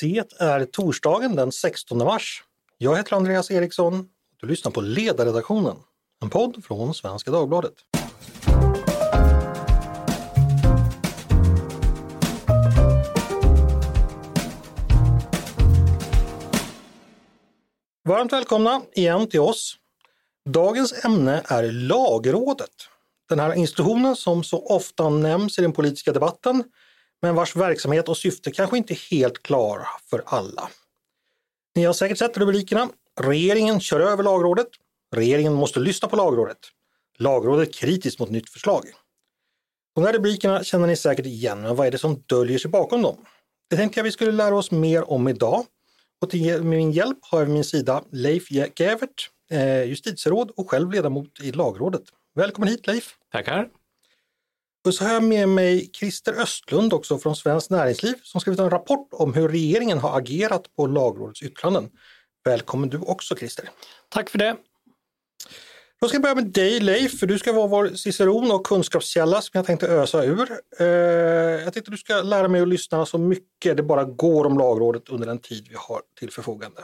Det är torsdagen den 16 mars. Jag heter Andreas Eriksson. Du lyssnar på Ledarredaktionen, en podd från Svenska Dagbladet. Varmt välkomna igen till oss. Dagens ämne är Lagrådet. Den här institutionen som så ofta nämns i den politiska debatten men vars verksamhet och syfte kanske inte är helt klara för alla. Ni har säkert sett rubrikerna. Regeringen kör över Lagrådet. Regeringen måste lyssna på Lagrådet. Lagrådet kritiskt mot nytt förslag. De här rubrikerna känner ni säkert igen, men vad är det som döljer sig bakom dem? Det tänkte jag vi skulle lära oss mer om idag. Och till min hjälp har jag vid min sida Leif Gävert, eh, justitieråd och själv ledamot i Lagrådet. Välkommen hit Leif! Tackar! Och så har jag med mig Christer Östlund också från Svenskt Näringsliv som skrivit en rapport om hur regeringen har agerat på Lagrådets yttranden. Välkommen du också Christer! Tack för det! Då ska jag börja med dig Leif, för du ska vara vår ciceron och kunskapskälla som jag tänkte ösa ur. Eh, jag tänkte du ska lära mig att lyssna så mycket det bara går om Lagrådet under den tid vi har till förfogande.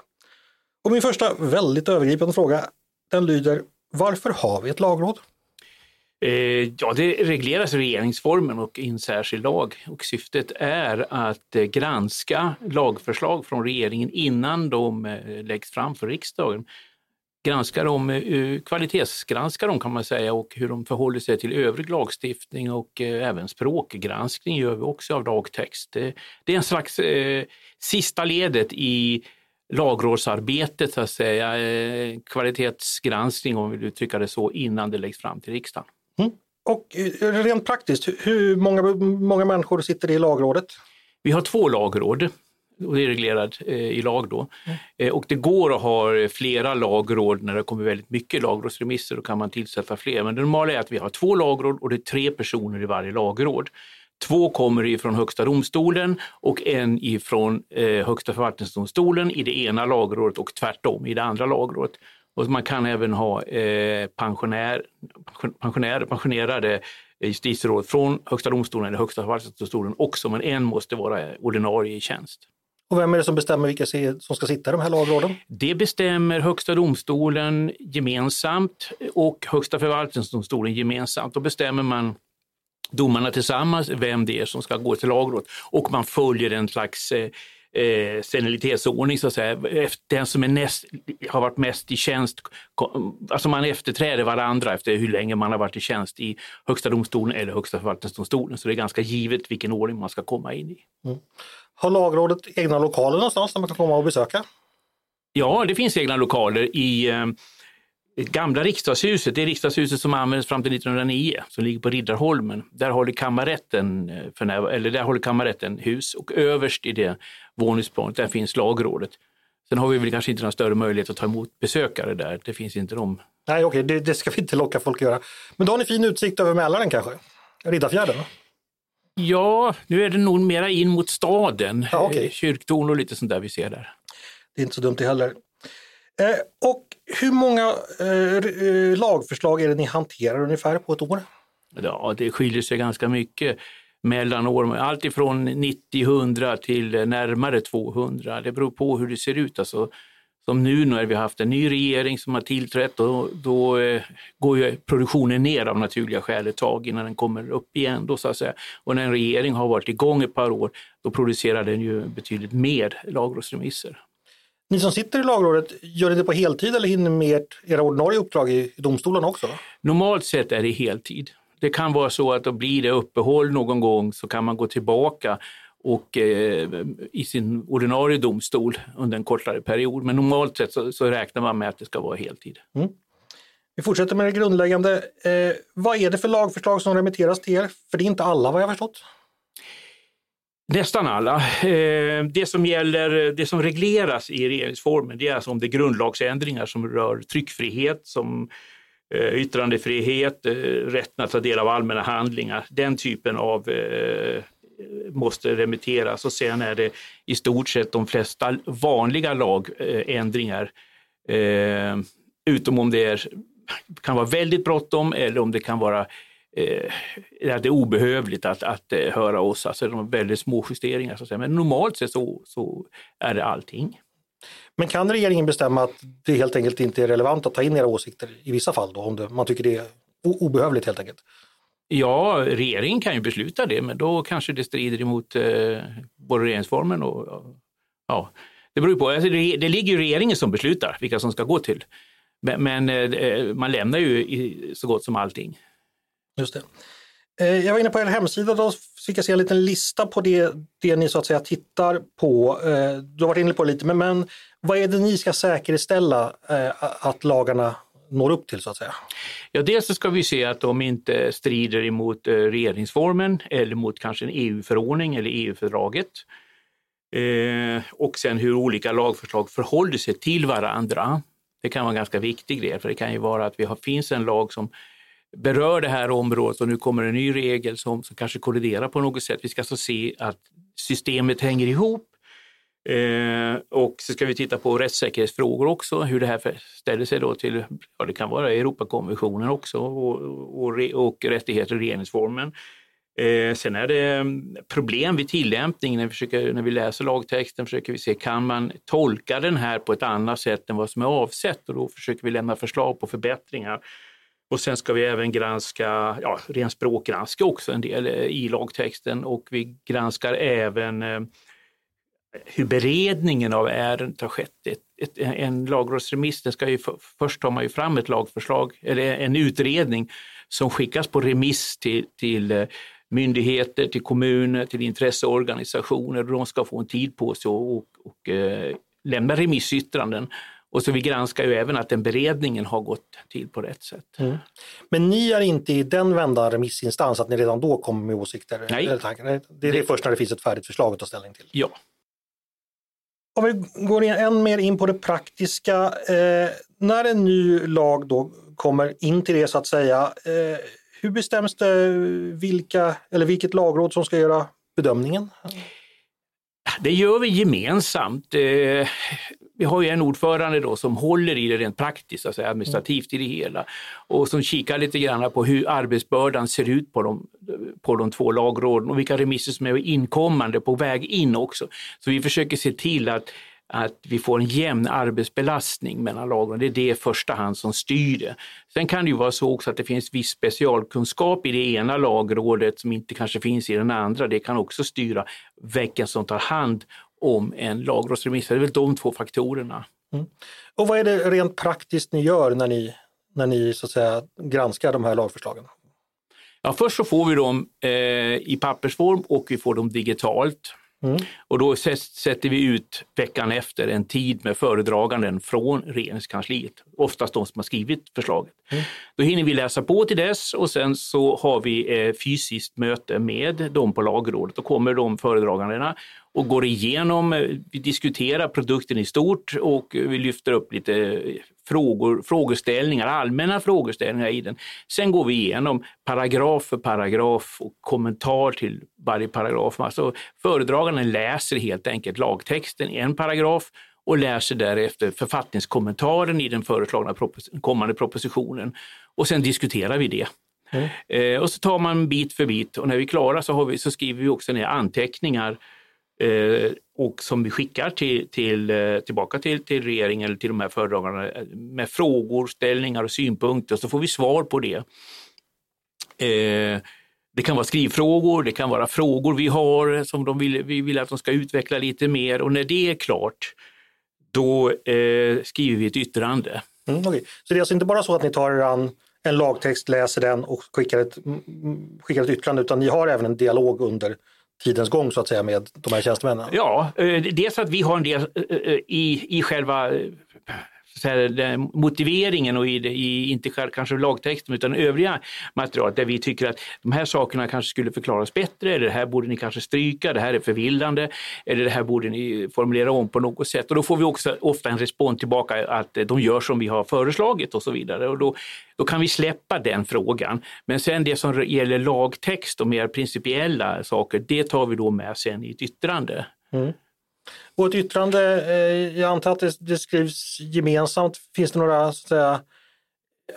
Och min första väldigt övergripande fråga, den lyder Varför har vi ett lagråd? Eh, ja, det regleras i regeringsformen och i en särskild lag och syftet är att eh, granska lagförslag från regeringen innan de eh, läggs fram för riksdagen. Granska dem, kvalitetsgranska dem kan man säga och hur de förhåller sig till övrig lagstiftning och även språkgranskning gör vi också av lagtext. Det är en slags eh, sista ledet i lagrådsarbetet, så att säga, kvalitetsgranskning om vi vill uttrycka det så, innan det läggs fram till riksdagen. Mm. Och eh, rent praktiskt, hur många, många människor sitter i lagrådet? Vi har två lagråd och det är reglerat eh, i lag då. Mm. Eh, och det går att ha flera lagråd när det kommer väldigt mycket lagrådsremisser, då kan man tillsätta fler. Men det normala är att vi har två lagråd och det är tre personer i varje lagråd. Två kommer ifrån Högsta domstolen och en ifrån eh, Högsta förvaltningsdomstolen i det ena lagrådet och tvärtom i det andra lagrådet. Och man kan även ha eh, pensionär, pensionär, pensionerade justitieråd från Högsta domstolen eller Högsta förvaltningsdomstolen också, men en måste vara ordinarie i tjänst. Och vem är det som bestämmer vilka som ska sitta i de här lagråden? Det bestämmer Högsta domstolen gemensamt och Högsta förvaltningsdomstolen gemensamt. Då bestämmer man domarna tillsammans vem det är som ska gå till lagråd och man följer en slags eh, eh, senilitetsordning så att säga. Den som är näst, har varit mest i tjänst, alltså man efterträder varandra efter hur länge man har varit i tjänst i Högsta domstolen eller Högsta förvaltningsdomstolen. Så det är ganska givet vilken ordning man ska komma in i. Mm. Har lagrådet egna lokaler någonstans där man kan komma och besöka? Ja, det finns egna lokaler i eh, gamla riksdagshuset, det är riksdagshuset som användes fram till 1909, som ligger på Riddarholmen. Där håller kammarrätten, eh, för eller där håller kammarrätten hus och överst i det våningsplanet, där finns lagrådet. Sen har vi väl kanske inte någon större möjlighet att ta emot besökare där, det finns inte de. Nej, okej, det, det, ska vi inte locka folk att göra. Men då har ni fin utsikt över Mälaren kanske? Riddarfjärden? Ja, nu är det nog mera in mot staden, ja, okay. kyrktorn och lite sånt där vi ser där. Det är inte så dumt det heller. Eh, och hur många eh, eh, lagförslag är det ni hanterar ungefär på ett år? Ja, det skiljer sig ganska mycket mellan år, allt ifrån 90-100 till närmare 200. Det beror på hur det ser ut. Alltså, som nu när vi har haft en ny regering som har tillträtt, då, då eh, går ju produktionen ner av naturliga skäl ett tag innan den kommer upp igen. Då, så att säga. Och när en regering har varit igång ett par år, då producerar den ju betydligt mer lagrådsremisser. Ni som sitter i lagrådet, gör ni det på heltid eller hinner med era ordinarie uppdrag i domstolen också? Normalt sett är det heltid. Det kan vara så att då blir det uppehåll någon gång så kan man gå tillbaka och eh, i sin ordinarie domstol under en kortare period. Men normalt sett så, så räknar man med att det ska vara heltid. Mm. Vi fortsätter med det grundläggande. Eh, vad är det för lagförslag som remitteras till er? För det är inte alla vad jag förstått. Nästan alla. Eh, det som gäller, det som regleras i regeringsformen, det är alltså om det är grundlagsändringar som rör tryckfrihet, som eh, yttrandefrihet, eh, rätten att ta del av allmänna handlingar. Den typen av måste remitteras och sen är det i stort sett de flesta vanliga lagändringar. Utom om det är, kan vara väldigt bråttom eller om det kan vara eh, det är obehövligt att, att eh, höra oss. Alltså de väldigt små justeringar. Så att säga. Men normalt sett så, så är det allting. Men kan regeringen bestämma att det helt enkelt inte är relevant att ta in era åsikter i vissa fall då, om det, man tycker det är obehövligt helt enkelt? Ja, regeringen kan ju besluta det, men då kanske det strider emot eh, både regeringsformen och ja, det beror på. Alltså det, det ligger ju regeringen som beslutar vilka som ska gå till. Men, men eh, man lämnar ju så gott som allting. Just det. Eh, jag var inne på er hemsida, då fick jag se en liten lista på det, det ni så att säga tittar på. Eh, du har varit inne på det lite, men, men vad är det ni ska säkerställa eh, att lagarna når upp till så att säga? Ja, dels så ska vi se att de inte strider emot regeringsformen eller mot kanske en EU-förordning eller EU-fördraget. Och sen hur olika lagförslag förhåller sig till varandra. Det kan vara en ganska viktig grej, för det kan ju vara att vi har, finns en lag som berör det här området och nu kommer en ny regel som, som kanske kolliderar på något sätt. Vi ska alltså se att systemet hänger ihop Eh, och så ska vi titta på rättssäkerhetsfrågor också, hur det här ställer sig då till, ja det kan vara Europakonventionen också och, och, och rättigheter i regeringsformen. Eh, sen är det mm, problem vid tillämpning när vi, försöker, när vi läser lagtexten försöker vi se, kan man tolka den här på ett annat sätt än vad som är avsett? Och då försöker vi lämna förslag på förbättringar. Och sen ska vi även granska, ja, ren språkgranska också en del eh, i lagtexten och vi granskar även eh, hur beredningen av ärendet har skett. Ett, ett, en lagrådsremiss, den ska ju, först tar man ju fram ett lagförslag, eller en utredning som skickas på remiss till, till eh, myndigheter, till kommuner, till intresseorganisationer. De ska få en tid på sig och, och, och lämna remissyttranden. Och så vi granskar ju även att den beredningen har gått till på rätt sätt. Mm. Men ni är inte i den vändan remissinstans att ni redan då kommer med åsikter? Nej. Eller Det är det först när det finns ett färdigt förslag att ta ställning till? Ja. Om vi går än mer in på det praktiska. Eh, när en ny lag då kommer in till det så att säga. Eh, hur bestäms det vilka, eller vilket lagråd som ska göra bedömningen? Det gör vi gemensamt. Vi har ju en ordförande då som håller i det rent praktiskt, alltså administrativt i det hela och som kikar lite grann på hur arbetsbördan ser ut på de, på de två lagråden och vilka remisser som är inkommande på väg in också. Så vi försöker se till att att vi får en jämn arbetsbelastning mellan lagren. Det är det i första hand som styr det. Sen kan det ju vara så också att det finns viss specialkunskap i det ena lagrådet som inte kanske finns i den andra. Det kan också styra vilken som tar hand om en lagrådsremiss. Det är väl de två faktorerna. Mm. Och vad är det rent praktiskt ni gör när ni, när ni så att säga, granskar de här lagförslagen? Ja, först så får vi dem eh, i pappersform och vi får dem digitalt. Mm. Och då sätter vi ut veckan efter en tid med föredraganden från regeringskansliet, oftast de som har skrivit förslaget. Mm. Då hinner vi läsa på till dess och sen så har vi eh, fysiskt möte med dem på lagrådet. Då kommer de föredragandena och går igenom, eh, vi diskuterar produkten i stort och vi lyfter upp lite frågor, frågeställningar, allmänna frågeställningar i den. Sen går vi igenom paragraf för paragraf och kommentar till varje paragraf. Alltså föredraganden läser helt enkelt lagtexten i en paragraf och läser därefter författningskommentaren i den föreslagna propos kommande propositionen. Och sen diskuterar vi det. Mm. Eh, och så tar man bit för bit och när vi är klara så, vi, så skriver vi också ner anteckningar eh, Eh, och som vi skickar till, till, eh, tillbaka till, till regeringen eller till de här föredragarna eh, med frågor, ställningar och synpunkter så får vi svar på det. Det kan vara skrivfrågor, det kan vara frågor vi har som de vill, vi vill att de ska utveckla lite mer och när det är klart då skriver vi ett yttrande. Mm, okay. Så det är alltså inte bara så att ni tar er an en lagtext, läser den och skickar ett, mm, mm, skickar ett yttrande utan ni har även en dialog under tidens gång så att säga med de här tjänstemännen? Ja, eh, dels att vi har en del eh, eh, i, i själva här, motiveringen och i, i, inte kanske lagtexten utan övriga materialet där vi tycker att de här sakerna kanske skulle förklaras bättre eller det här borde ni kanske stryka, det här är förvillande eller det här borde ni formulera om på något sätt. Och då får vi också ofta en respons tillbaka att de gör som vi har föreslagit och så vidare. Och då, då kan vi släppa den frågan. Men sen det som gäller lagtext och mer principiella saker, det tar vi då med sen i ett yttrande. Mm. Och ett yttrande, eh, jag antar att det, det, skrivs gemensamt. Finns det några så att säga,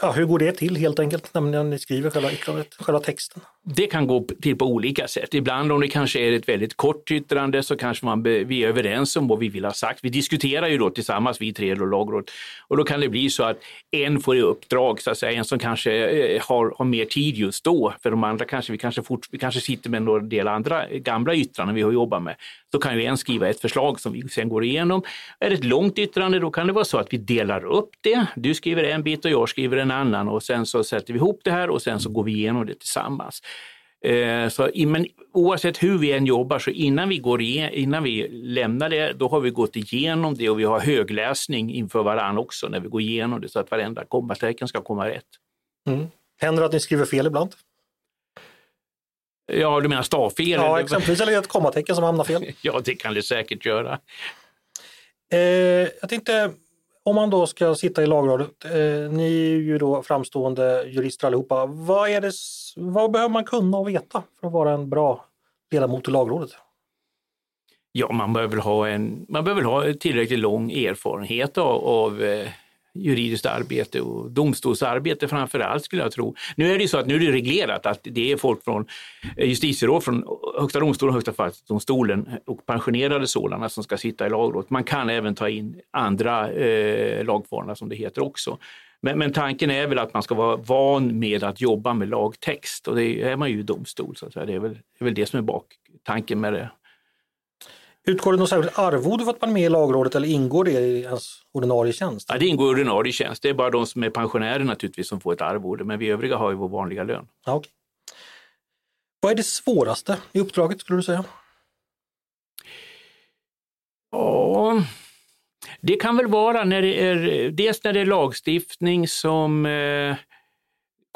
Ja, hur går det till helt enkelt när ni skriver själva yttrandet, själva texten? Det kan gå till på olika sätt. Ibland om det kanske är ett väldigt kort yttrande så kanske man, vi är överens om vad vi vill ha sagt. Vi diskuterar ju då tillsammans, vi tre och lagråd. Och då kan det bli så att en får i uppdrag, så att säga, en som kanske eh, har, har mer tid just då. För de andra kanske, vi kanske, fort, vi kanske sitter med en del andra eh, gamla yttranden vi har jobbat med. Då kan ju en skriva ett förslag som vi sen går igenom. Är det ett långt yttrande då kan det vara så att vi delar upp det. Du skriver en bit och jag skriver en annan och sen så sätter vi ihop det här och sen så går vi igenom det tillsammans. Eh, så, men oavsett hur vi än jobbar, så innan vi, går igen, innan vi lämnar det, då har vi gått igenom det och vi har högläsning inför varandra också när vi går igenom det så att varenda kommatecken ska komma rätt. Mm. Händer det att ni skriver fel ibland? Ja, du menar stavfel? Ja, exempelvis, eller ett kommatecken som hamnar fel. ja, det kan det säkert göra. Eh, jag tänkte, om man då ska sitta i lagrådet, eh, ni är ju då framstående jurister allihopa. Vad, är det, vad behöver man kunna och veta för att vara en bra ledamot i lagrådet? Ja, man behöver ha, en, man behöver ha tillräckligt lång erfarenhet av, av eh, juridiskt arbete och domstolsarbete framför allt skulle jag tro. Nu är det ju så att nu är det reglerat att det är folk från eh, justitieråd från Högsta domstolen, Högsta förvaltningsdomstolen och pensionerade sådana som ska sitta i lagrådet. Man kan även ta in andra eh, lagfarna som det heter också. Men, men, tanken är väl att man ska vara van med att jobba med lagtext och det är man ju i domstol. Så att säga. Det, är väl, det är väl det som är baktanken med det. Utgår det något särskilt arvode för att man är med i lagrådet eller ingår det i ens ordinarie tjänst? Ja, det ingår i ordinarie tjänst. Det är bara de som är pensionärer naturligtvis som får ett arvode, men vi övriga har ju vår vanliga lön. Ja, okay. Vad är det svåraste i uppdraget skulle du säga? Ja, det kan väl vara när det är, dels när det är lagstiftning som eh,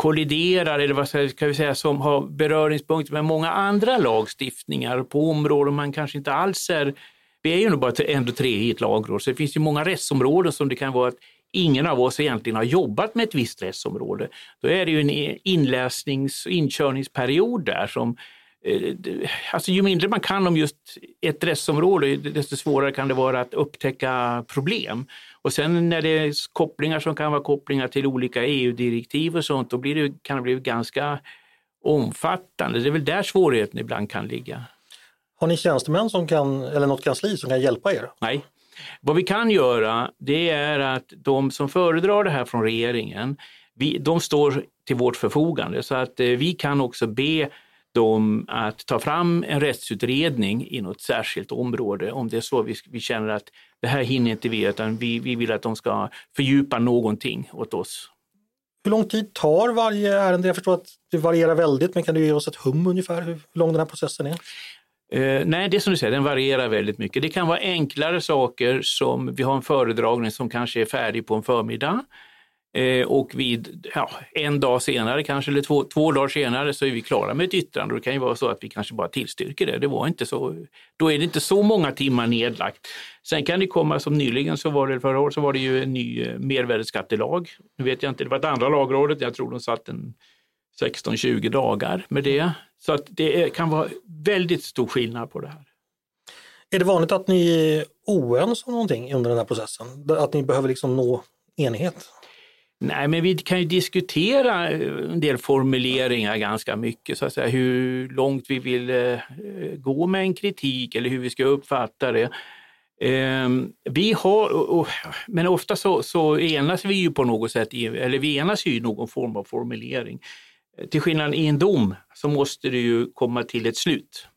kolliderar, eller vad ska vi säga, som har beröringspunkter med många andra lagstiftningar på områden man kanske inte alls är... Vi är ju nog bara ändå tre i ett lagråd, så det finns ju många rättsområden som det kan vara att ingen av oss egentligen har jobbat med ett visst rättsområde. Då är det ju en inläsnings och inkörningsperiod där som eh, alltså ju mindre man kan om just ett rättsområde, desto svårare kan det vara att upptäcka problem. Och sen när det är kopplingar som kan vara kopplingar till olika EU-direktiv och sånt, då blir det, kan det bli ganska omfattande. Det är väl där svårigheten ibland kan ligga. Har ni tjänstemän som kan, eller något kansli som kan hjälpa er? Nej. Vad vi kan göra, det är att de som föredrar det här från regeringen, vi, de står till vårt förfogande så att eh, vi kan också be dem att ta fram en rättsutredning i något särskilt område om det är så vi, vi känner att det här hinner inte vi utan vi, vi vill att de ska fördjupa någonting åt oss. Hur lång tid tar varje ärende? Jag förstår att det varierar väldigt men kan du ge oss ett hum ungefär hur lång den här processen är? Eh, nej, det är som du säger, den varierar väldigt mycket. Det kan vara enklare saker som vi har en föredragning som kanske är färdig på en förmiddag Eh, och vid ja, en dag senare, kanske eller två, två dagar senare, så är vi klara med ett yttrande. Det kan ju vara så att vi kanske bara tillstyrker det. det var inte så, då är det inte så många timmar nedlagt. Sen kan det komma, som nyligen, så var det förra året, så var det ju en ny eh, mervärdesskattelag. Nu vet jag inte, det var ett andra lagrådet, jag tror de satt en 16-20 dagar med det. Så att det är, kan vara väldigt stor skillnad på det här. Är det vanligt att ni är oense om någonting under den här processen? Att ni behöver liksom nå enighet? Nej, men vi kan ju diskutera eh, en del formuleringar ganska mycket, så att säga, hur långt vi vill eh, gå med en kritik eller hur vi ska uppfatta det. Ehm, vi har, men ofta så, så enas vi ju på något sätt, eller vi enas ju i någon form av formulering. Till skillnad i en dom så måste det ju komma till ett slut.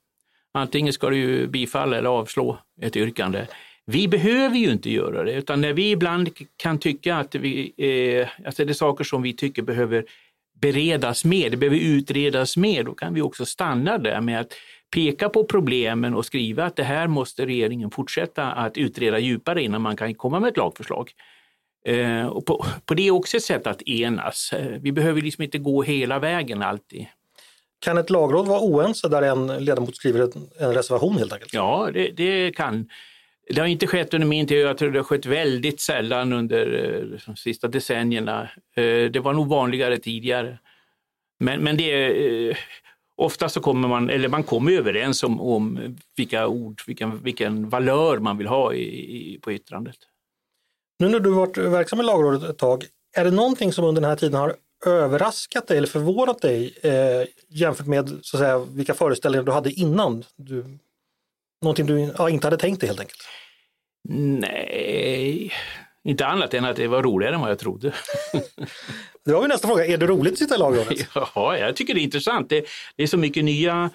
Antingen ska du bifalla eller avslå ett yrkande. Vi behöver ju inte göra det, utan när vi ibland kan tycka att vi, eh, alltså det är saker som vi tycker behöver beredas mer, det behöver utredas mer, då kan vi också stanna där med att peka på problemen och skriva att det här måste regeringen fortsätta att utreda djupare innan man kan komma med ett lagförslag. Eh, och på, på det är också ett sätt att enas. Eh, vi behöver liksom inte gå hela vägen alltid. Kan ett lagråd vara oense där en ledamot skriver en reservation helt enkelt? Ja, det, det kan. Det har inte skett under min tid, jag tror det har skett väldigt sällan under de sista decennierna. Eh, det var nog vanligare tidigare. Men, men det är, ofta så kommer man, eller man kommer överens om, om vilka ord, vilken, vilken valör man vill ha i, i, på yttrandet. Nu när du varit verksam i lagrådet ett tag, Är det någonting som under den här tiden har överraskat dig eller förvånat dig eh, jämfört med så att säga, vilka föreställningar du hade innan? Du, någonting du ja, inte hade tänkt dig helt enkelt? Nej, inte annat än att det var roligare än vad jag trodde. det var min nästa fråga, är det roligt att sitta i lagrådet? Ja, jag tycker det är intressant. Det, det är så mycket nya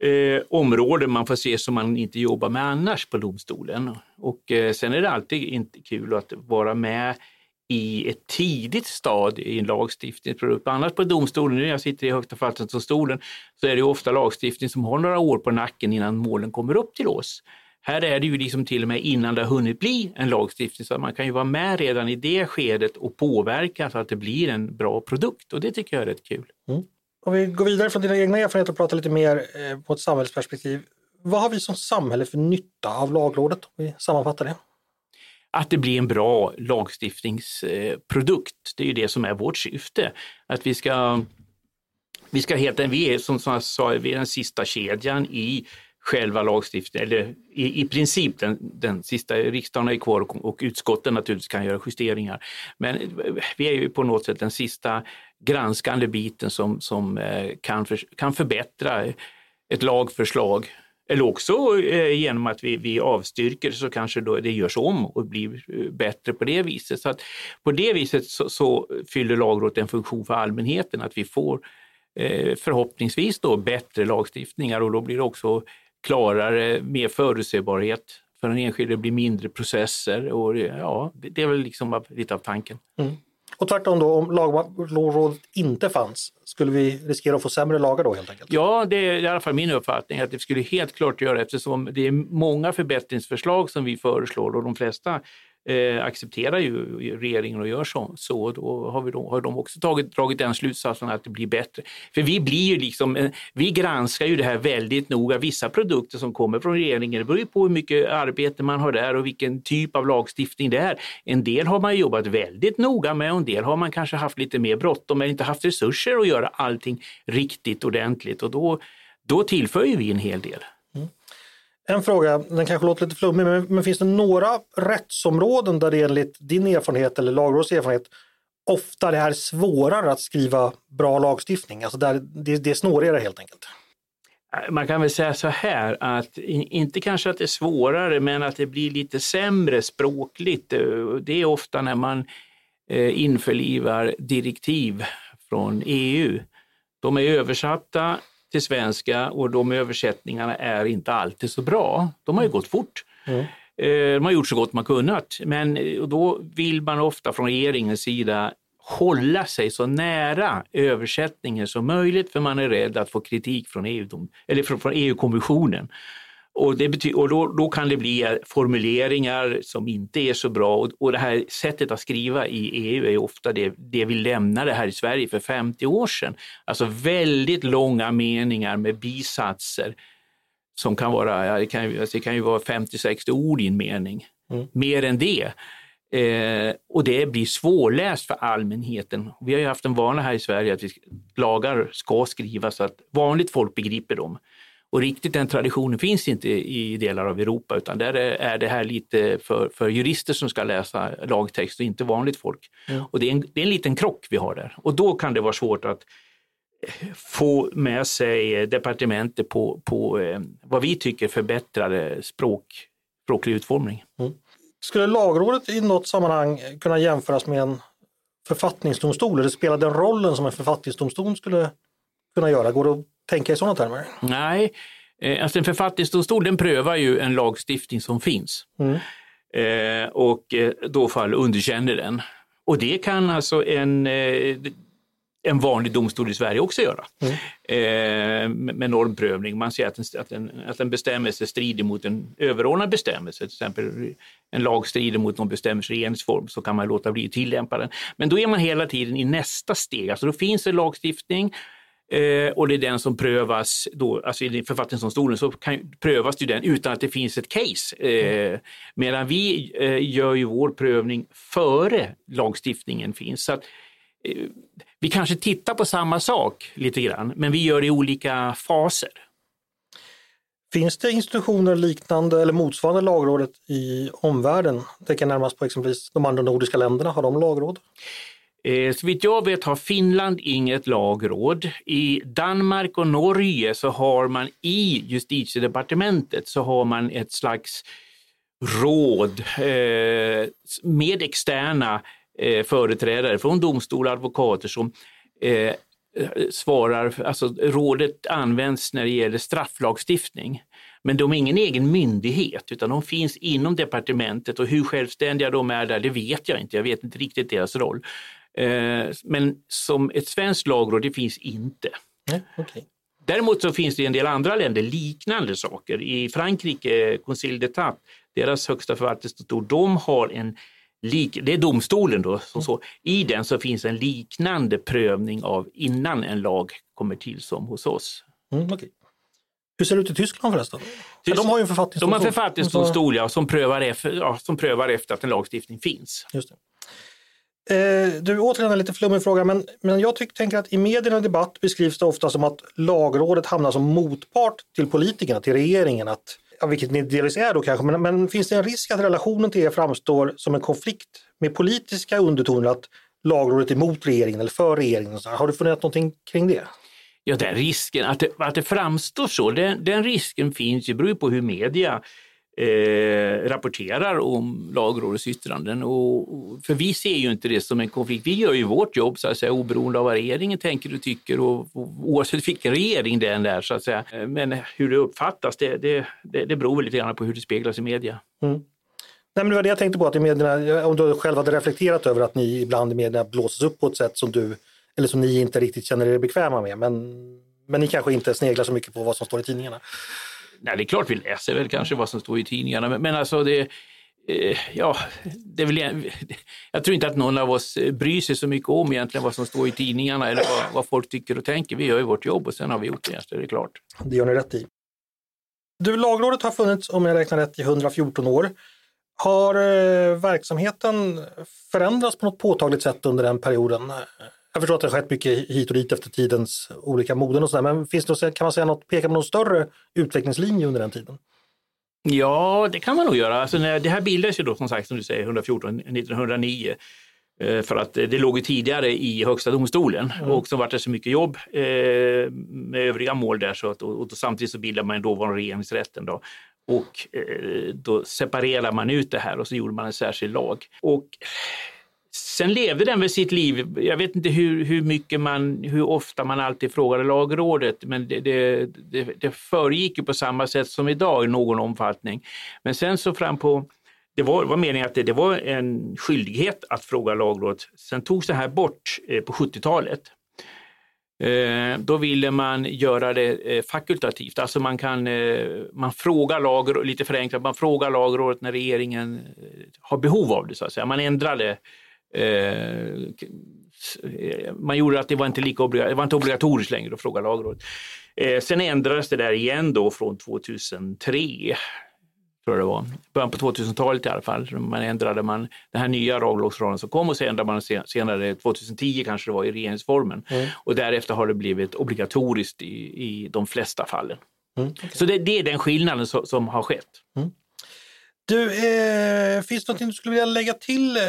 eh, områden man får se som man inte jobbar med annars på domstolen. Och eh, sen är det alltid inte kul att vara med i ett tidigt stad i en lagstiftningsprodukt. Annars på domstolen, nu när jag sitter i Högsta förvaltningsdomstolen, så är det ofta lagstiftning som har några år på nacken innan målen kommer upp till oss. Här är det ju liksom till och med innan det har hunnit bli en lagstiftning, så man kan ju vara med redan i det skedet och påverka så att det blir en bra produkt och det tycker jag är rätt kul. Mm. Om vi går vidare från dina egna erfarenheter och pratar lite mer eh, på ett samhällsperspektiv. Vad har vi som samhälle för nytta av lagrådet? Om vi sammanfattar det att det blir en bra lagstiftningsprodukt. Det är ju det som är vårt syfte. Att vi ska, vi ska helt enkelt, vi är som jag sa, vi är den sista kedjan i själva lagstiftningen, eller i, i princip den, den sista, riksdagen är kvar och, och utskotten naturligtvis kan göra justeringar. Men vi är ju på något sätt den sista granskande biten som, som eh, kan, för, kan förbättra ett lagförslag eller också eh, genom att vi, vi avstyrker så kanske då det görs om och blir eh, bättre på det viset. Så att på det viset så, så fyller lagrådet en funktion för allmänheten, att vi får eh, förhoppningsvis då bättre lagstiftningar och då blir det också klarare, mer förutsägbarhet för den enskilde, det blir mindre processer och ja, det är väl liksom lite av tanken. Mm. Och tvärtom då, om lagrådet inte fanns, skulle vi riskera att få sämre lagar då helt enkelt? Ja, det är i alla fall min uppfattning att det skulle helt klart göra eftersom det är många förbättringsförslag som vi föreslår och de flesta eh, accepterar ju regeringen och gör så. så då har, vi då, har de också tagit, dragit den slutsatsen att det blir bättre. För vi blir ju liksom, eh, vi granskar ju det här väldigt noga. Vissa produkter som kommer från regeringen, det beror ju på hur mycket arbete man har där och vilken typ av lagstiftning det är. En del har man jobbat väldigt noga med och en del har man kanske haft lite mer bråttom eller inte haft resurser att göra allting riktigt ordentligt och då, då tillför ju vi en hel del. En fråga, den kanske låter lite flummig, men, men finns det några rättsområden där det enligt din erfarenhet eller Lagrådets erfarenhet ofta det är svårare att skriva bra lagstiftning? Alltså där det, det är snårigare helt enkelt? Eh, man kan väl säga så här att inte kanske att det är svårare men att det blir lite sämre språkligt. Eh, det är ofta när man eh, införlivar direktiv från EU. De är översatta till svenska och de översättningarna är inte alltid så bra. De har ju gått fort. Mm. Eh, de har gjort så gott man kunnat, men eh, då vill man ofta från regeringens sida hålla sig så nära översättningen som möjligt för man är rädd att få kritik från EU-kommissionen. Eller från EU och, det och då, då, kan det bli formuleringar som inte är så bra och, och det här sättet att skriva i EU är ofta det, det vi lämnade här i Sverige för 50 år sedan. Alltså väldigt långa meningar med bisatser som kan vara, det, kan, alltså det kan ju vara 50-60 ord i en mening. Mm. Mer än det. Eh, och det blir svårläst för allmänheten. Vi har ju haft en vana här i Sverige att vi, lagar ska skrivas så att vanligt folk begriper dem. Och riktigt den traditionen finns inte i delar av Europa utan där är det här lite för, för jurister som ska läsa lagtext och inte vanligt folk. Mm. Och det är, en, det är en liten krock vi har där och då kan det vara svårt att eh, få med sig departementet på, på eh, vad vi tycker förbättrade språk, språklig utformning. Mm. Skulle lagrådet i något sammanhang kunna jämföras med en författningsdomstol eller spela den rollen som en författningsdomstol skulle kunna göra? Går det att tänka i sådana termer? Nej, eh, alltså en författningsdomstol den prövar ju en lagstiftning som finns mm. eh, och eh, då fall underkänner den. Och det kan alltså en, en vanlig domstol i Sverige också göra mm. med normprövning. Man ser att en, att, en, att en bestämmelse strider mot en överordnad bestämmelse, till exempel en lag strider mot någon bestämmelse i regeringsform, så kan man låta bli att tillämpa den. Men då är man hela tiden i nästa steg, alltså då finns det lagstiftning Eh, och det är den som prövas, då, alltså i författningsdomstolen så kan, prövas ju den utan att det finns ett case. Eh, medan vi eh, gör ju vår prövning före lagstiftningen finns. Så att, eh, vi kanske tittar på samma sak lite grann, men vi gör det i olika faser. Finns det institutioner liknande eller motsvarande lagrådet i omvärlden? Jag tänker närmast på exempelvis de andra nordiska länderna, har de lagråd? Eh, så vitt jag vet har Finland inget lagråd. I Danmark och Norge så har man i justitiedepartementet så har man ett slags råd eh, med externa eh, företrädare från domstolar och advokater som eh, svarar, alltså rådet används när det gäller strafflagstiftning. Men de är ingen egen myndighet utan de finns inom departementet och hur självständiga de är där, det vet jag inte. Jag vet inte riktigt deras roll. Eh, men som ett svenskt lagråd, det finns inte. Nej, okay. Däremot så finns det i en del andra länder liknande saker. I Frankrike, Conseil d'État, deras högsta förvaltningsdomstol, de har en lik, det är domstolen då, så, så, i den så finns en liknande prövning av innan en lag kommer till som hos oss. Mm, okay. Hur ser det ut i Tyskland förresten? Tysk... de har ju en författningsdomstol. De har en författningsdomstol ja, som, prövar efter, ja, som prövar efter att en lagstiftning finns. Just det. Eh, du, återigen en lite flummig fråga, men, men jag tyck, tänker att i medierna och debatt beskrivs det ofta som att lagrådet hamnar som motpart till politikerna, till regeringen. Att, ja, vilket ni delvis är då kanske, men, men finns det en risk att relationen till er framstår som en konflikt med politiska undertoner, att lagrådet är emot regeringen eller för regeringen? Har du funderat någonting kring det? Ja, den risken, att det, att det framstår så, den, den risken finns ju, beror på hur media eh, rapporterar om lagrådets yttranden. Och, och, för vi ser ju inte det som en konflikt. Vi gör ju vårt jobb så att säga, oberoende av vad regeringen tänker och tycker och, och oavsett vilken regering det än är. Så att säga. Eh, men hur det uppfattas, det, det, det, det beror lite grann på hur det speglas i media. Mm. Nej, men det var det jag tänkte på, att i medierna, om du själv hade reflekterat över att ni ibland i medierna blåses upp på ett sätt som du, eller som ni inte riktigt känner er bekväma med. Men, men ni kanske inte sneglar så mycket på vad som står i tidningarna. Nej, det är klart vi läser väl kanske vad som står i tidningarna, men, men alltså det, eh, ja, det är väl, jag tror inte att någon av oss eh, bryr sig så mycket om egentligen vad som står i tidningarna eller vad, vad folk tycker och tänker. Vi gör ju vårt jobb och sen har vi gjort det, så det är klart. Det gör ni rätt i. Du, Lagrådet har funnits, om jag räknar rätt, i 114 år. Har eh, verksamheten förändrats på något påtagligt sätt under den perioden? Jag förstår att det har skett mycket hit och dit efter tidens olika moden och sådär, men finns det, kan man säga något, peka på någon större utvecklingslinje under den tiden? Ja, det kan man nog göra. Alltså, det här bildades ju då som sagt, som du säger, 114, 1909. Eh, för att det låg ju tidigare i Högsta domstolen mm. och så var det så mycket jobb eh, med övriga mål där så att, och, och samtidigt så bildade man dåvarande regeringsrätten. Då. Och eh, då separerade man ut det här och så gjorde man en särskild lag. Och Sen levde den väl sitt liv. Jag vet inte hur, hur mycket man, hur ofta man alltid frågade lagrådet, men det, det, det, det föregick ju på samma sätt som idag i någon omfattning. Men sen så fram på det var, var meningen att det, det, var en skyldighet att fråga lagrådet. Sen togs det här bort eh, på 70-talet. Eh, då ville man göra det eh, fakultativt, alltså man kan man frågar lagrådet, lite förenklat, man frågar lagrådet när regeringen har behov av det så att säga. Man ändrade man gjorde att det var inte, lika obliga, det var inte obligatoriskt längre att fråga lagrådet. Eh, sen ändrades det där igen då från 2003 tror jag det var, början på 2000-talet i alla fall. Man ändrade man den här nya lagrådsrollen som kom och så ändrade man senare, 2010 kanske det var, i regeringsformen. Mm. Och därefter har det blivit obligatoriskt i, i de flesta fallen. Mm, okay. Så det, det, är den skillnaden som, som har skett. Mm. Du, eh, finns det något du skulle vilja lägga till eh,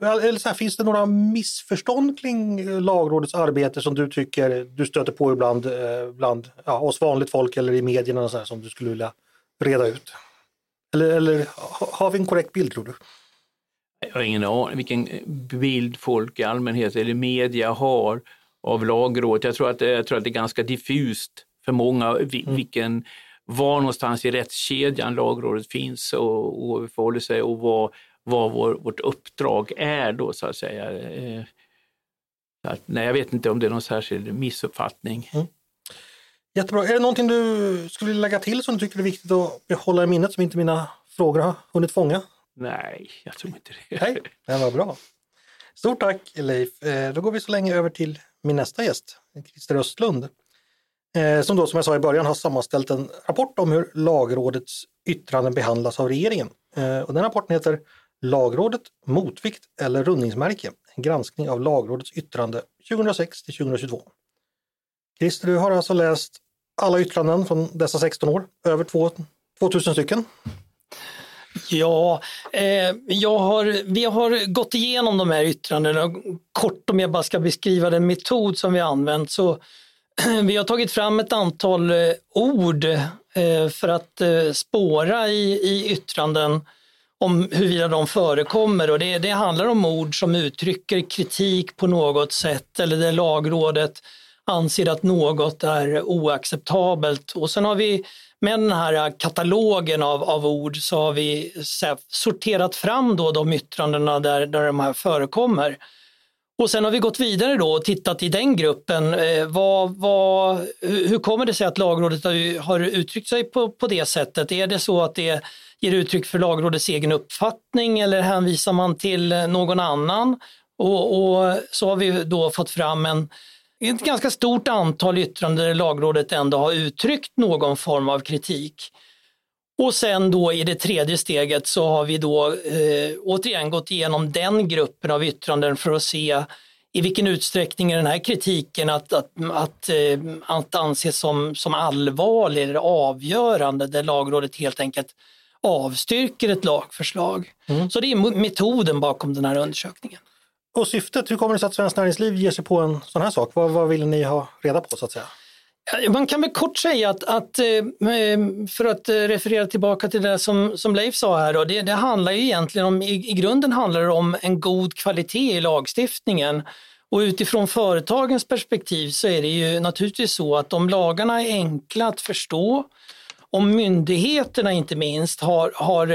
eller så här, finns det några missförstånd kring lagrådets arbete som du tycker du stöter på ibland eh, bland ja, oss vanligt folk eller i medierna så här, som du skulle vilja reda ut? Eller, eller har vi en korrekt bild tror du? Jag har ingen aning vilken bild folk i allmänhet eller media har av lagrådet. Jag tror att, jag tror att det är ganska diffust för många mm. vilken, var någonstans i rättskedjan lagrådet finns och, och förhåller sig och vad vad vår, vårt uppdrag är då så att säga. Eh, att, nej, jag vet inte om det är någon särskild missuppfattning. Mm. Jättebra. Är det någonting du skulle lägga till som du tycker är viktigt att behålla i minnet som inte mina frågor har hunnit fånga? Nej, jag tror inte det. Nej, det var bra. Stort tack Leif. Eh, då går vi så länge över till min nästa gäst, Christer Östlund. Eh, som då som jag sa i början har sammanställt en rapport om hur lagrådets yttranden behandlas av regeringen. Och den rapporten heter Lagrådet, motvikt eller rundningsmärke. En granskning av Lagrådets yttrande 2006 till 2022. Christer, du har alltså läst alla yttranden från dessa 16 år, över 2000 stycken. Ja, eh, jag har, vi har gått igenom de här yttrandena. Kort om jag bara ska beskriva den metod som vi har använt så vi har tagit fram ett antal eh, ord eh, för att eh, spåra i, i yttranden om huruvida de förekommer och det, det handlar om ord som uttrycker kritik på något sätt eller där lagrådet anser att något är oacceptabelt. Och sen har vi med den här katalogen av, av ord så har vi sorterat fram då de yttrandena där, där de här förekommer. Och sen har vi gått vidare då och tittat i den gruppen. Eh, vad, vad, hur kommer det sig att lagrådet har uttryckt sig på, på det sättet? Är det så att det ger uttryck för lagrådets egen uppfattning eller hänvisar man till eh, någon annan? Och, och så har vi då fått fram en, ett ganska stort antal yttranden där lagrådet ändå har uttryckt någon form av kritik. Och sen då i det tredje steget så har vi då eh, återigen gått igenom den gruppen av yttranden för att se i vilken utsträckning är den här kritiken att, att, att, eh, att anses som, som allvarlig eller avgörande där lagrådet helt enkelt avstyrker ett lagförslag. Mm. Så det är metoden bakom den här undersökningen. Och syftet, hur kommer det sig att Svenskt Näringsliv ger sig på en sån här sak? Vad, vad vill ni ha reda på så att säga? Man kan väl kort säga att, att, eh, eh, för att eh, referera tillbaka till det som, som Leif sa här, då, det, det handlar ju egentligen om, i, i grunden handlar det om en god kvalitet i lagstiftningen. Och utifrån företagens perspektiv så är det ju naturligtvis så att om lagarna är enkla att förstå, om myndigheterna inte minst har, har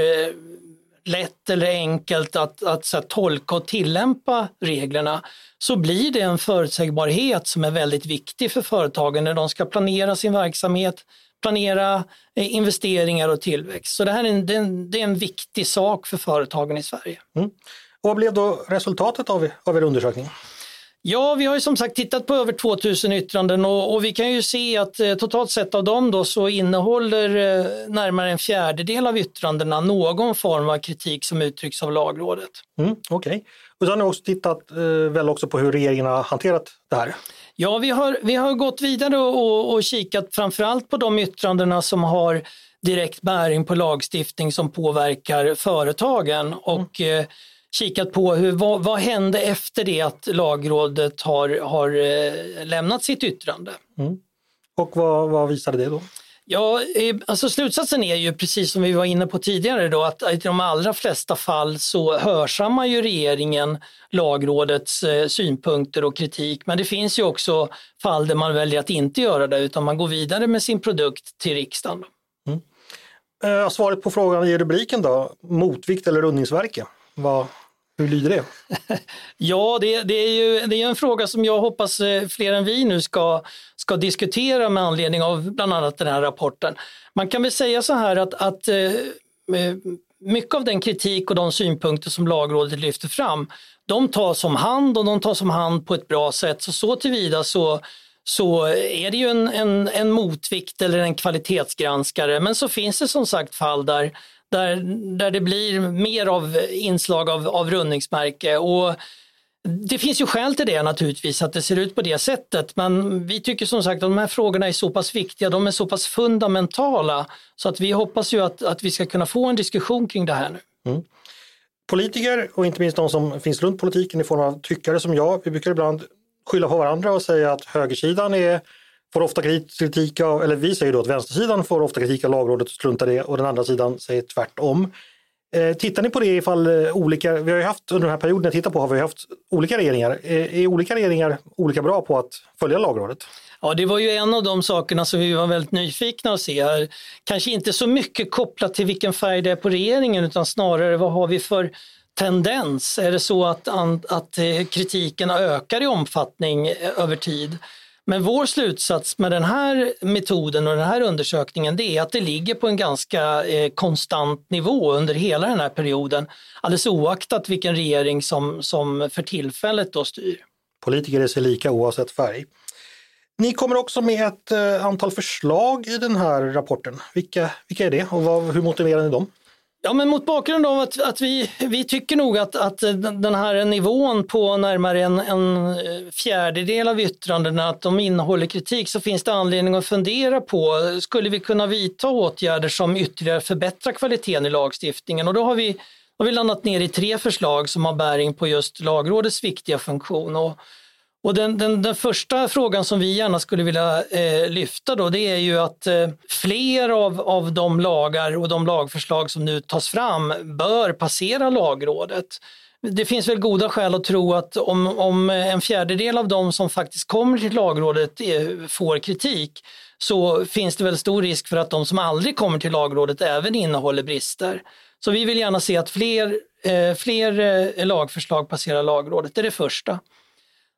lätt eller enkelt att, att så här, tolka och tillämpa reglerna så blir det en förutsägbarhet som är väldigt viktig för företagen när de ska planera sin verksamhet, planera eh, investeringar och tillväxt. Så det här är en, det är en, det är en viktig sak för företagen i Sverige. Mm. Och vad blev då resultatet av, av er undersökning? Ja, vi har ju som sagt tittat på över 2000 yttranden och, och vi kan ju se att eh, totalt sett av dem då så innehåller eh, närmare en fjärdedel av yttrandena någon form av kritik som uttrycks av lagrådet. Mm, Okej, okay. och så har ni också tittat eh, väl också på hur regeringen har hanterat det här? Ja, vi har, vi har gått vidare och, och kikat framförallt på de yttrandena som har direkt bäring på lagstiftning som påverkar företagen. Och, mm kikat på hur, vad, vad hände efter det att lagrådet har, har eh, lämnat sitt yttrande. Mm. Och vad, vad visade det då? Ja, eh, alltså slutsatsen är ju precis som vi var inne på tidigare då att i de allra flesta fall så hörsammar ju regeringen lagrådets eh, synpunkter och kritik. Men det finns ju också fall där man väljer att inte göra det utan man går vidare med sin produkt till riksdagen. Mm. Svaret på frågan i rubriken då, motvikt eller rundningsverke? Vad, hur lyder det? ja, det, det, är ju det är en fråga som jag hoppas eh, fler än vi nu ska, ska diskutera med anledning av bland annat den här rapporten. Man kan väl säga så här att, att eh, eh, mycket av den kritik och de synpunkter som lagrådet lyfter fram, de tas om hand och de tas om hand på ett bra sätt. Så, så tillvida så, så är det ju en, en, en motvikt eller en kvalitetsgranskare. Men så finns det som sagt fall där där, där det blir mer av inslag av, av rundningsmärke. Och det finns ju skäl till det naturligtvis, att det ser ut på det sättet. Men vi tycker som sagt att de här frågorna är så pass viktiga, de är så pass fundamentala, så att vi hoppas ju att, att vi ska kunna få en diskussion kring det här nu. Mm. Politiker och inte minst de som finns runt politiken i form av tyckare som jag, vi brukar ibland skylla på varandra och säga att högersidan är får ofta kritik av, eller vi säger då att vänstersidan får ofta kritik av lagrådet och struntar det och den andra sidan säger tvärtom. Eh, tittar ni på det ifall eh, olika, vi har ju haft under den här perioden jag tittar på har vi haft olika regeringar. Eh, är olika regeringar olika bra på att följa lagrådet? Ja, det var ju en av de sakerna som vi var väldigt nyfikna att se här. Kanske inte så mycket kopplat till vilken färg det är på regeringen utan snarare vad har vi för tendens? Är det så att, att eh, kritiken ökar i omfattning eh, över tid? Men vår slutsats med den här metoden och den här undersökningen det är att det ligger på en ganska eh, konstant nivå under hela den här perioden. Alldeles oaktat vilken regering som, som för tillfället då styr. Politiker är sig lika oavsett färg. Ni kommer också med ett eh, antal förslag i den här rapporten. Vilka, vilka är det och vad, hur motiverar ni dem? Ja, men mot bakgrund av att, att vi, vi tycker nog att, att den här nivån på närmare en, en fjärdedel av yttrandena, att de innehåller kritik, så finns det anledning att fundera på, skulle vi kunna vidta åtgärder som ytterligare förbättrar kvaliteten i lagstiftningen? Och då har vi, har vi landat ner i tre förslag som har bäring på just lagrådets viktiga funktion. Och, och den, den, den, första frågan som vi gärna skulle vilja eh, lyfta då, det är ju att eh, fler av, av de lagar och de lagförslag som nu tas fram bör passera lagrådet. Det finns väl goda skäl att tro att om, om en fjärdedel av de som faktiskt kommer till lagrådet är, får kritik så finns det väl stor risk för att de som aldrig kommer till lagrådet även innehåller brister. Så vi vill gärna se att fler, eh, fler eh, lagförslag passerar lagrådet, det är det första.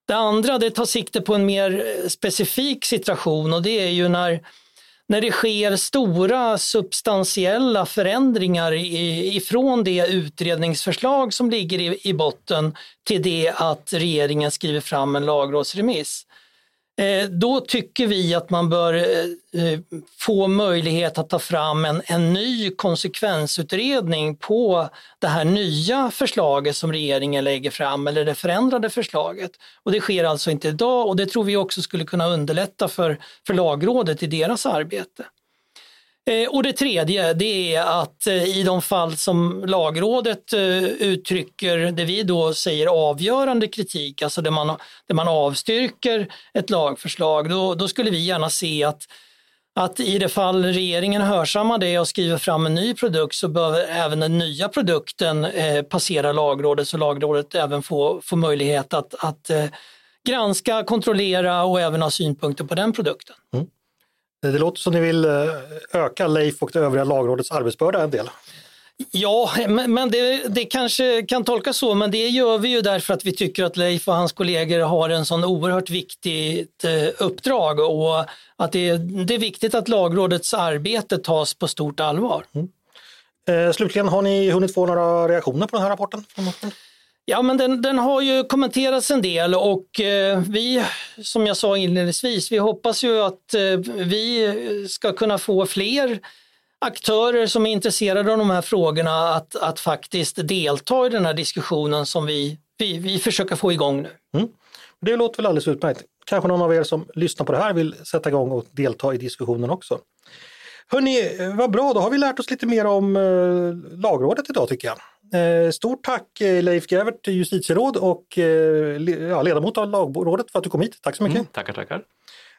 Det andra det tar sikte på en mer eh, specifik situation och det är ju när, när det sker stora substantiella förändringar ifrån det utredningsförslag som ligger i, i botten till det att regeringen skriver fram en lagrådsremiss. Eh, då tycker vi att man bör eh, eh, få möjlighet att ta fram en, en ny konsekvensutredning på det här nya förslaget som regeringen lägger fram eller det förändrade förslaget. Och det sker alltså inte idag och det tror vi också skulle kunna underlätta för, för lagrådet i deras arbete. Eh, och det tredje det är att eh, i de fall som lagrådet eh, uttrycker det vi då säger avgörande kritik, alltså där man, där man avstyrker ett lagförslag, då, då skulle vi gärna se att att i det fall regeringen hörsammar det och skriver fram en ny produkt så behöver även den nya produkten passera lagrådet så lagrådet även får, får möjlighet att, att granska, kontrollera och även ha synpunkter på den produkten. Mm. Det låter som ni vill eh, öka Leif och det övriga lagrådets arbetsbörda en del. Ja, men det, det, kanske kan tolkas så, men det gör vi ju därför att vi tycker att Leif och hans kollegor har en sån oerhört viktigt eh, uppdrag och att det, det är viktigt att lagrådets arbete tas på stort allvar. Mm. Eh, slutligen, har ni hunnit få några reaktioner på den här rapporten? Ja, men den, den, har ju kommenterats en del och eh, vi, som jag sa inledningsvis, vi hoppas ju att eh, vi ska kunna få fler aktörer som är intresserade av de här frågorna att, att faktiskt delta i den här diskussionen som vi, vi, vi försöker få igång nu. Mm. Det låter väl alldeles utmärkt. Kanske någon av er som lyssnar på det här vill sätta igång och delta i diskussionen också. Hörni, vad bra, då har vi lärt oss lite mer om eh, lagrådet idag tycker jag. Eh, stort tack eh, Leif Grävert, justitieråd och eh, ledamot av lagrådet för att du kom hit. Tack så mycket. Mm, tackar, tackar.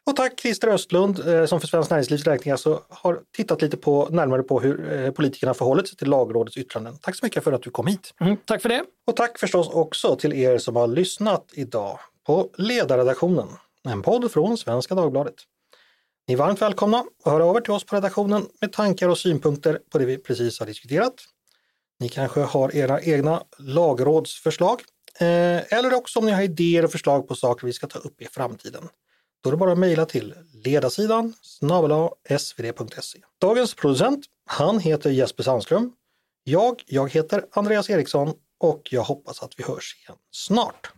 Och tack Christer Östlund som för Svenskt Näringslivs räkning alltså har tittat lite på, närmare på hur politikerna förhållit sig till lagrådets yttranden. Tack så mycket för att du kom hit. Mm, tack för det. Och tack förstås också till er som har lyssnat idag på Ledarredaktionen, en podd från Svenska Dagbladet. Ni är varmt välkomna att höra över till oss på redaktionen med tankar och synpunkter på det vi precis har diskuterat. Ni kanske har era egna lagrådsförslag eh, eller också om ni har idéer och förslag på saker vi ska ta upp i framtiden. Då är det bara att mejla till ledarsidan svd.se. Dagens producent, han heter Jesper Sandström. Jag, jag heter Andreas Eriksson och jag hoppas att vi hörs igen snart.